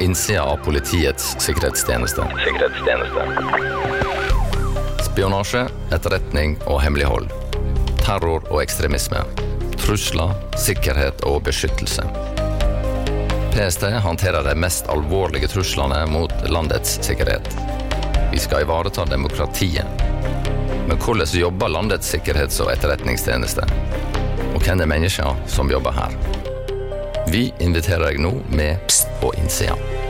innsida av Politiets sikkerhetstjeneste. Spionasje, etterretning og hemmelighold. Terror og ekstremisme. Trusler, sikkerhet og beskyttelse. PST håndterer de mest alvorlige truslene mot landets sikkerhet. Vi skal ivareta demokratiet. Men hvordan jobber landets sikkerhets- og etterretningstjeneste? Og hvem er menneskene som jobber her? Vi inviterer deg nå med Pst på innsida.